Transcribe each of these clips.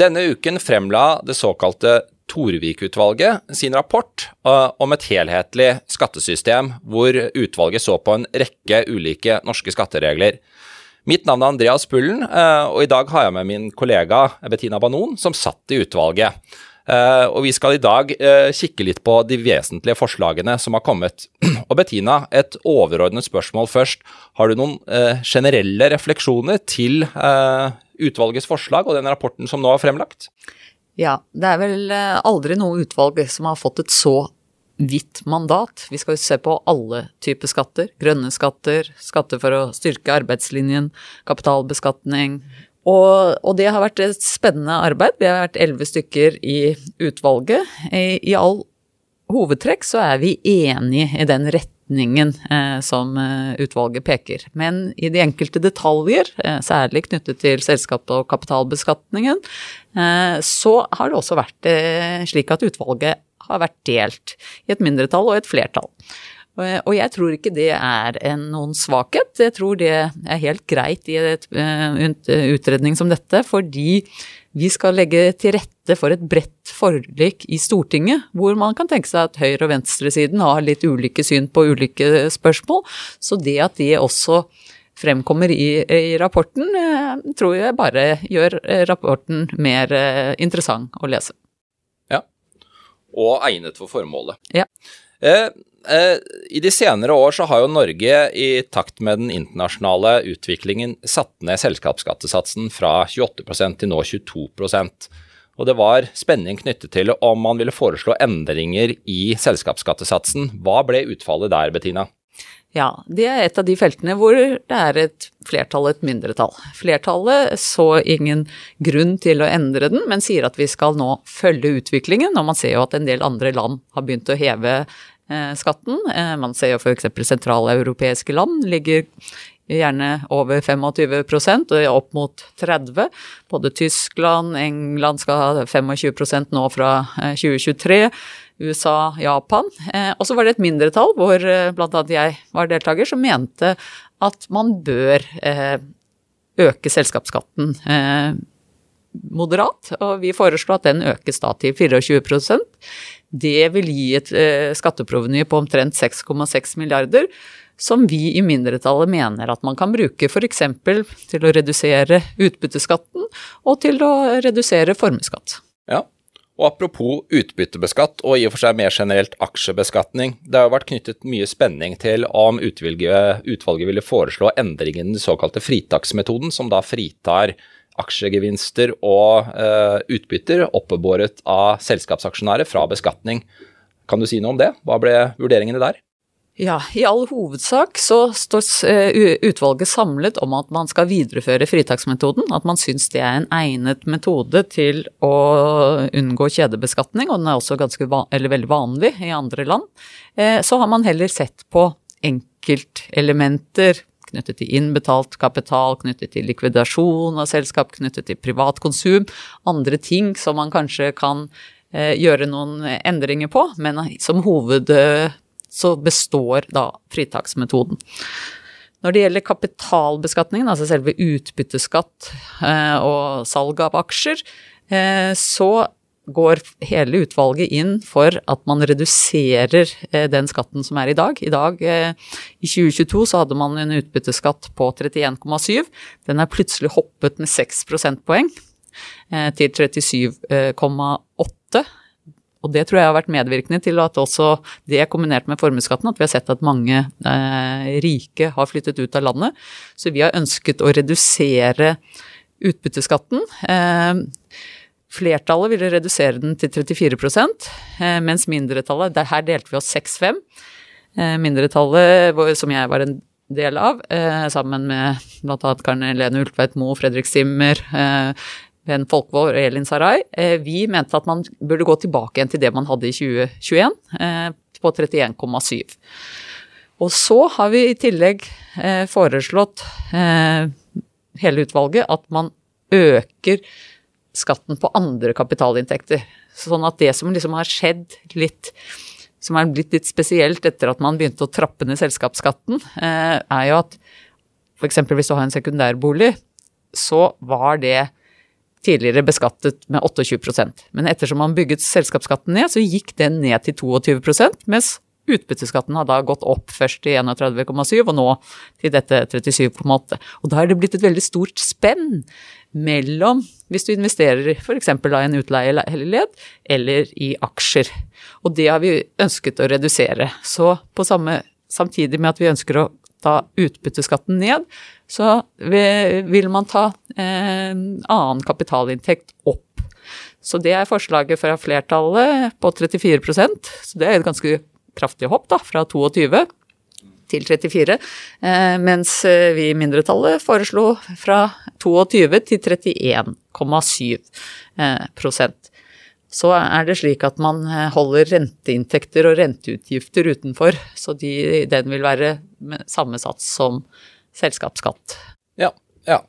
Denne uken fremla det såkalte Torvik-utvalget sin rapport uh, om et helhetlig skattesystem, hvor utvalget så på en rekke ulike norske skatteregler. Mitt navn er Andreas Pullen, uh, og i dag har jeg med min kollega Bettina Banon, som satt i utvalget. Uh, og Vi skal i dag kikke litt på de vesentlige forslagene som har kommet. Og Bettina, et overordnet spørsmål først. Har du noen generelle refleksjoner til utvalgets forslag og den rapporten som nå er fremlagt? Ja, det er vel eh, aldri noe utvalg som har fått et så vidt mandat. Vi skal jo se på alle typer skatter. Grønne skatter, skatter for å styrke arbeidslinjen, kapitalbeskatning. Og, og, det har vært et spennende arbeid. Vi har vært elleve stykker i utvalget. I, I, all hovedtrekk så er vi enige i den retningen retningen eh, som eh, utvalget peker. Men i de enkelte detaljer, eh, særlig knyttet til selskap- og kapitalbeskatningen, så har det også vært slik at utvalget har vært delt i et mindretall og et flertall. Og jeg tror ikke det er en, noen svakhet. Jeg tror det er helt greit i en utredning som dette, fordi vi skal legge til rette for et bredt forlik i Stortinget, hvor man kan tenke seg at høyre- og venstresiden har litt ulike syn på ulike spørsmål. Så det at det også fremkommer i, i rapporten, eh, tror jeg bare gjør eh, rapporten mer eh, interessant å lese. Ja, og egnet for formålet. Ja. Eh, Eh, I de senere år så har jo Norge i takt med den internasjonale utviklingen satt ned selskapsskattesatsen fra 28% til nå 22% og det var spenning knyttet til om man ville foreslå endringer i selskapsskattesatsen. Hva ble utfallet der, Bettina? Ja, det er et av de feltene hvor det er et flertall et mindretall. Flertallet så ingen grunn til å endre den, men sier at vi skal nå følge utviklingen. Og man ser jo at en del andre land har begynt å heve Eh, skatten. Eh, man ser jo f.eks. sentraleuropeiske land ligger gjerne over 25% og opp mot 30 Både Tyskland, England skal ha 25% nå fra 2023. Eh, USA, Japan. Og så var det et mindretall, hvor bl.a. jeg var deltaker, som mente at man bør øke selskapsskatten moderat. Og vi foreslår at den økes da til 24% det vil gi et eh, skatteproveny på omtrent 6,6 milliarder, som vi i mindretallet mener at man kan bruke f.eks. til å redusere utbytteskatten og til å redusere formuesskatt. Ja, og apropos utbyttebeskatt og i og for seg mer generelt aksjebeskatning. Det har jo vært knyttet mye spenning til om utvalget ville foreslå endringen i den såkalte fritaksmetoden, som da fritar aksjegevinster og uh, utbytter oppebåret av selskapsaksjonærer fra beskatning. Kan du si noe om det? Hva ble vurderingene der? Ja, i all hovedsak så står eh, utvalget samlet om at man skal videreføre fritaksmetoden. At man syns det er en egnet metode til å unngå kjedebeskatning, og den er også ganske veldig vanlig i andre land. Eh, så har man heller sett på enkeltelementer knyttet til innbetalt kapital, knyttet til likvidasjon av selskap, knyttet til privat konsum, andre ting som man kanskje kan eh, gjøre noen endringer på, men som hoved eh, så består da fritaksmetoden. Når det gjelder kapitalbeskatningen, altså selve utbytteskatt eh, og salg av aksjer, så går hele utvalget inn for at man reduserer eh, den skatten som er i dag. I dag, eh, i 2022, så hadde man en utbytteskatt på 31,7. Den er plutselig hoppet med 6 prosentpoeng eh, til 37,8. Og det tror jeg har vært medvirkende til at også det kombinert med formuesskatten, at vi har sett at mange rike har flyttet ut av landet. Så vi har ønsket å redusere utbytteskatten. Flertallet ville redusere den til 34 eh, mens mindretallet Her delte vi oss 6-5. Eh, mindretallet, som jeg var en del av, eh, sammen med bl.a. Karen Helene Ultveit Moe, Fredrik Simmer, Ben Folkvår og Elin Sarai, vi mente at man burde gå tilbake igjen til det man hadde i 2021, på 31,7. Og så har vi i tillegg foreslått hele utvalget at man øker skatten på andre kapitalinntekter. Sånn at det som liksom har skjedd litt som er blitt litt spesielt etter at man begynte å trappe ned selskapsskatten, eh, er jo at f.eks. hvis du har en sekundærbolig, så var det tidligere beskattet med 28% Men ettersom man bygget selskapsskatten ned, så gikk den ned til 22% mens utbytteskatten har da gått opp først til 31,7 og nå til dette 37,8. Og da er det blitt et veldig stort spenn mellom hvis du investerer f.eks. i en utleieleilighet eller i aksjer. Og det har vi ønsket å redusere. Så samme, samtidig med at vi ønsker å ta utbytteskatten ned, så vil man ta eh, annen kapitalinntekt opp. Så det er forslaget fra flertallet på 34% så det er et ganske kraftig hopp, da, fra 22 til 34, eh, mens eh, vi i mindretallet foreslo fra 22 til 31,7 eh. Så er det slik at man holder renteinntekter og renteutgifter utenfor, så de, den vil være samme sats som selskapsskatt. Ja, ja.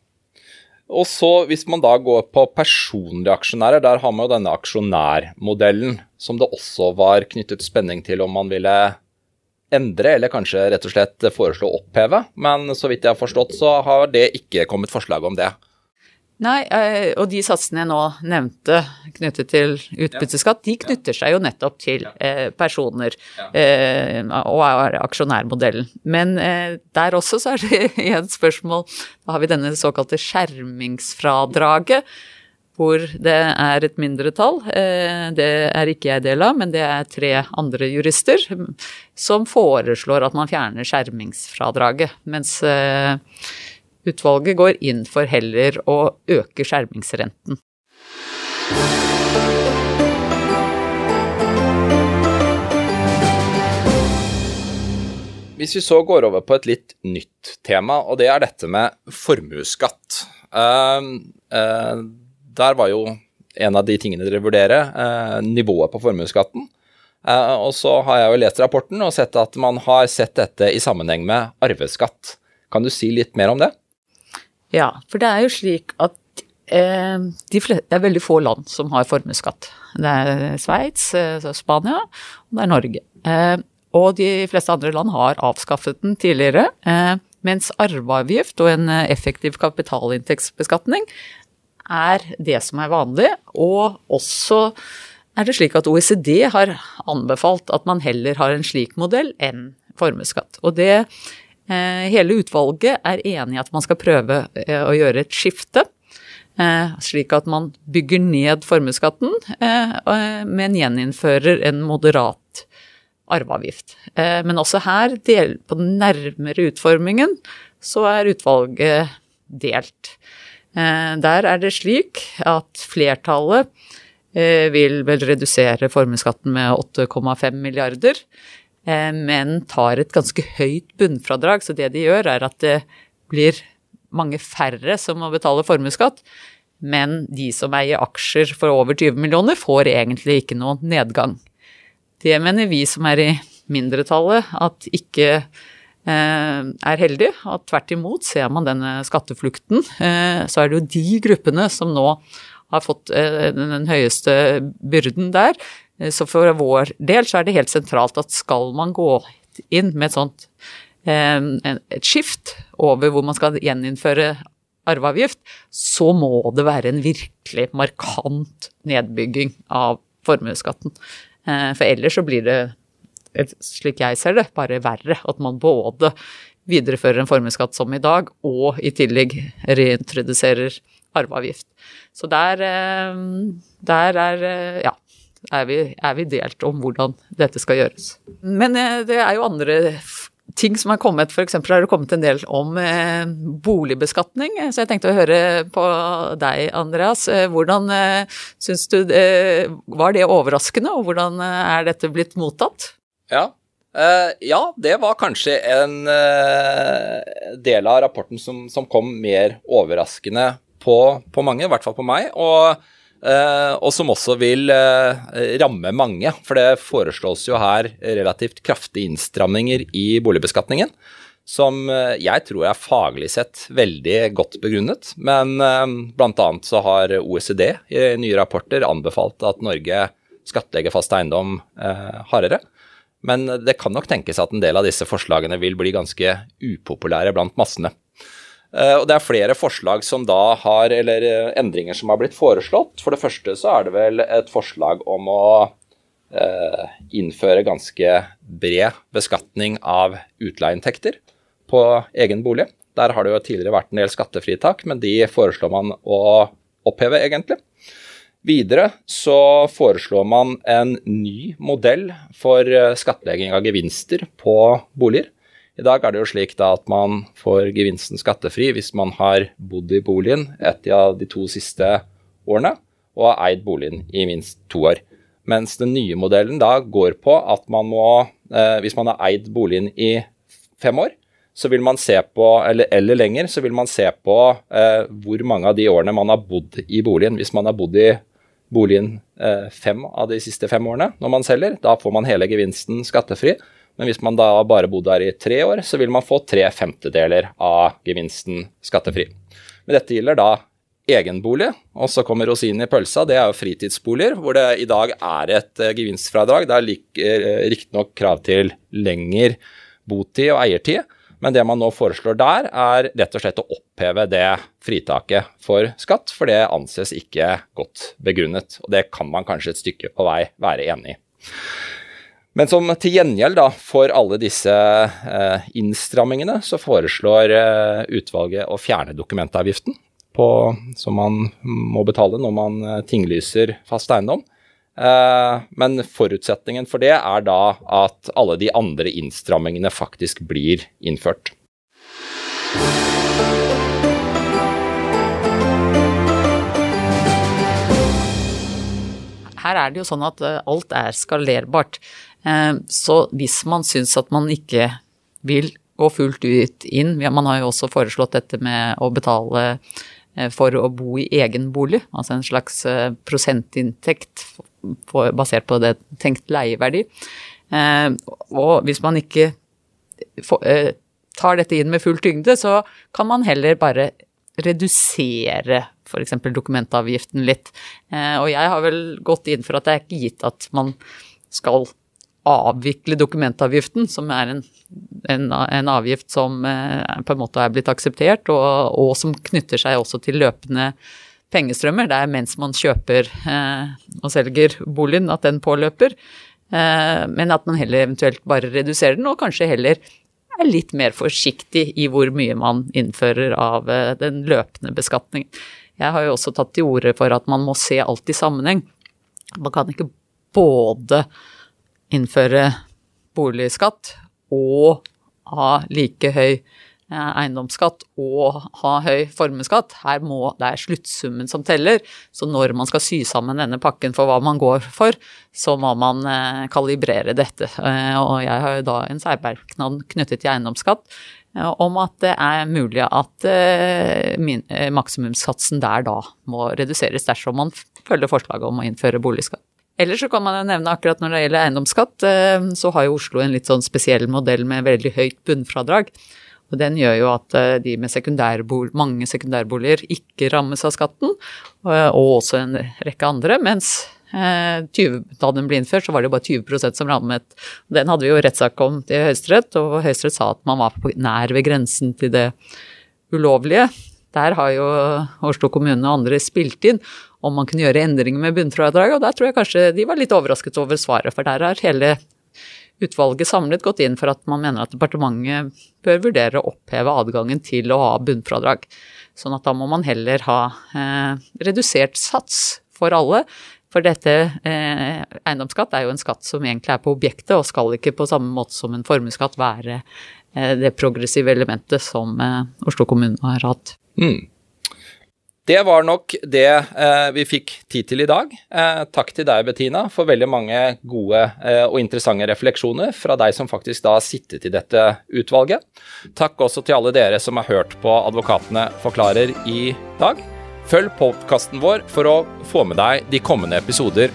Og så hvis man da går på personlige aksjonærer, der har man jo denne aksjonærmodellen, som det også var knyttet spenning til om man ville endre, eller kanskje rett og slett foreslå å oppheve. Men så vidt jeg har forstått, så har det ikke kommet forslag om det. Nei, eh, og de satsene jeg nå nevnte knyttet til utbytteskatt, de knytter seg jo nettopp til eh, personer eh, og er aksjonærmodellen. Men der også så er det igjen spørsmål Da har vi denne såkalte skjermingsfradraget. Hvor det er et mindretall, det er ikke jeg del av, men det er tre andre jurister som foreslår at man fjerner skjermingsfradraget. Mens Utvalget går inn for heller å øke skjermingsrenten. Hvis vi så går over på et litt nytt tema, og det er dette med formuesskatt. Uh, uh, der var jo en av de tingene dere vurderer, uh, nivået på formuesskatten. og så har jeg jo lest rapporten og sett at man har sett dette i sammenheng med arveskatt. Kan du si litt mer om det? Ja, for det er jo slik at eh, de fleste, det er veldig få land som har formuesskatt. Det er Sveits, eh, Spania og det er Norge. Eh, og de fleste andre land har avskaffet den tidligere. Eh, mens arveavgift og en effektiv kapitalinntektsbeskatning er det som er vanlig. Og også er det slik at OECD har anbefalt at man heller har en slik modell enn formuesskatt. Og det Eh, hele utvalget er enig i at man skal prøve eh, å gjøre et skifte. Eh, slik at man bygger ned formuesskatten, men gjeninnfører en moderat arveavgift. Men også her, på den nærmere utformingen, så er utvalget delt. Der er det slik at flertallet vil vel redusere formuesskatten med 8,5 milliarder. Eh, men tar et ganske høyt bunnfradrag. Så det de gjør, er at det blir mange færre som må betale formuesskatt. Men de som eier aksjer for over 20 millioner, får egentlig ikke noen nedgang. Det mener vi som er i mindretallet, at ikke eh, er heldig. og tvert imot ser man denne skatteflukten. Eh, så er det jo de gruppene som nå har fått den høyeste byrden der. Eh, så for vår del så er det helt sentralt at skal man gå inn med et sånt eh, et skift over hvor man skal gjeninnføre arveavgift, så må det være en virkelig markant nedbygging av formuesskatten. Eh, for ellers så blir det, slik jeg ser det, bare verre at man både viderefører en formuesskatt som i dag, og i tillegg reintroduserer arveavgift. Så der, der er Ja er vi, er vi delt om hvordan dette skal gjøres. Men eh, det er jo andre ting som har kommet, f.eks. har det kommet en del om eh, boligbeskatning. Så jeg tenkte å høre på deg, Andreas. Eh, hvordan eh, syns du Var det overraskende, og hvordan eh, er dette blitt mottatt? Ja. Uh, ja, det var kanskje en del av rapporten som, som kom mer overraskende på, på mange, i hvert fall på meg. og Uh, og som også vil uh, ramme mange. For det foreslås jo her relativt kraftige innstramninger i boligbeskatningen. Som uh, jeg tror er faglig sett veldig godt begrunnet. Men uh, bl.a. så har OECD i nye rapporter anbefalt at Norge skattlegger fast eiendom hardere. Men det kan nok tenkes at en del av disse forslagene vil bli ganske upopulære blant massene. Eh, og det er flere forslag som da har, eller eh, endringer som har blitt foreslått. For det første så er det vel et forslag om å eh, innføre ganske bred beskatning av utleieinntekter på egen bolig. Der har det jo tidligere vært en del skattefritak, men de foreslår man å oppheve, egentlig. Videre så foreslår man en ny modell for skattlegging av gevinster på boliger. I dag er det jo slik at man får gevinsten skattefri hvis man har bodd i boligen et av de to siste årene og har eid boligen i minst to år. Mens den nye modellen da går på at man må, eh, hvis man har eid boligen i fem år, så vil man se på, eller, eller lenger, så vil man se på eh, hvor mange av de årene man har bodd i boligen. Hvis man har bodd i boligen eh, fem av de siste fem årene når man selger, da får man hele gevinsten skattefri. Men hvis man da bare bodde her i tre år, så vil man få tre femtedeler av gevinsten skattefri. Men dette gjelder da egenbolig, og så kommer rosinen i pølsa. Det er jo fritidsboliger, hvor det i dag er et uh, gevinstfradrag. Det er uh, riktignok krav til lengre botid og eiertid, men det man nå foreslår der, er rett og slett å oppheve det fritaket for skatt, for det anses ikke godt begrunnet. Og det kan man kanskje et stykke på vei være enig i. Men som til gjengjeld da, for alle disse eh, innstrammingene, så foreslår eh, utvalget å fjerne dokumentavgiften på, som man må betale når man eh, tinglyser fast eiendom. Eh, men forutsetningen for det er da at alle de andre innstrammingene faktisk blir innført. Her er det jo sånn at eh, alt er skalerbart. Eh, så hvis man syns at man ikke vil gå fullt ut inn Man har jo også foreslått dette med å betale for å bo i egen bolig, altså en slags prosentinntekt basert på det tenkt leieverdi. Og hvis man ikke tar dette inn med full tyngde, så kan man heller bare redusere f.eks. dokumentavgiften litt. Og jeg har vel gått inn for at det er ikke gitt at man skal avvikle dokumentavgiften, som er en, en, en avgift som eh, på en måte er blitt akseptert, og, og, som knytter seg også til løpende pengestrømmer. Det er mens man kjøper eh, og selger boligen at den påløper. Eh, men at man heller eventuelt bare reduserer den, og kanskje heller er litt mer forsiktig i hvor mye man innfører av eh, den løpende beskatningen. Jeg har jo også tatt til orde for at man må se alt i sammenheng. Man kan ikke både innføre boligskatt og ha like høy eh, eiendomsskatt og ha høy formuesskatt. Her må, det er sluttsummen som teller. Så når man skal sy sammen denne pakken for hva man går for, så må man eh, kalibrere dette. Eh, og jeg har jo da en særmerknad knyttet til eiendomsskatt om at det er mulig at maksimumssatsen der da må reduseres dersom man følger forslaget om å innføre boligskatt. Ellers så kan man jo nevne akkurat når det gjelder eiendomsskatt, eh, så har jo Oslo en litt sånn spesiell modell med veldig høyt bunnfradrag. Og den gjør jo at eh, de med sekundærbol, mange sekundærboliger ikke rammes av skatten, eh, og også en rekke andre. Mens 20, da den ble innført, så var det jo bare 20% som rammet. Den hadde vi jo rettssak om til Høyesterett, og Høyesterett sa at man var på nær ved grensen til det ulovlige. Der har jo Oslo kommune og andre spilt inn om man kunne gjøre endringer med bunnfradraget, og der tror jeg kanskje de var litt overrasket over svaret, for der har hele utvalget samlet gått inn for at man mener at departementet bør vurdere å oppheve adgangen til å ha bunnfradrag. Sånn at da må man heller ha eh, redusert sats for alle. For dette eh, eiendomsskatt er jo en skatt som egentlig er på objektet, og skal ikke på samme måte som en formuesskatt være eh, det progressive elementet som eh, Oslo kommune har hatt. Mm. Det var nok det eh, vi fikk tid til i dag. Eh, takk til deg, Bettina, for veldig mange gode eh, og interessante refleksjoner fra deg som faktisk da sittet i dette utvalget. Takk også til alle dere som har hørt på Advokatene forklarer i dag. Følg podkasten vår for å få med deg de kommende episoder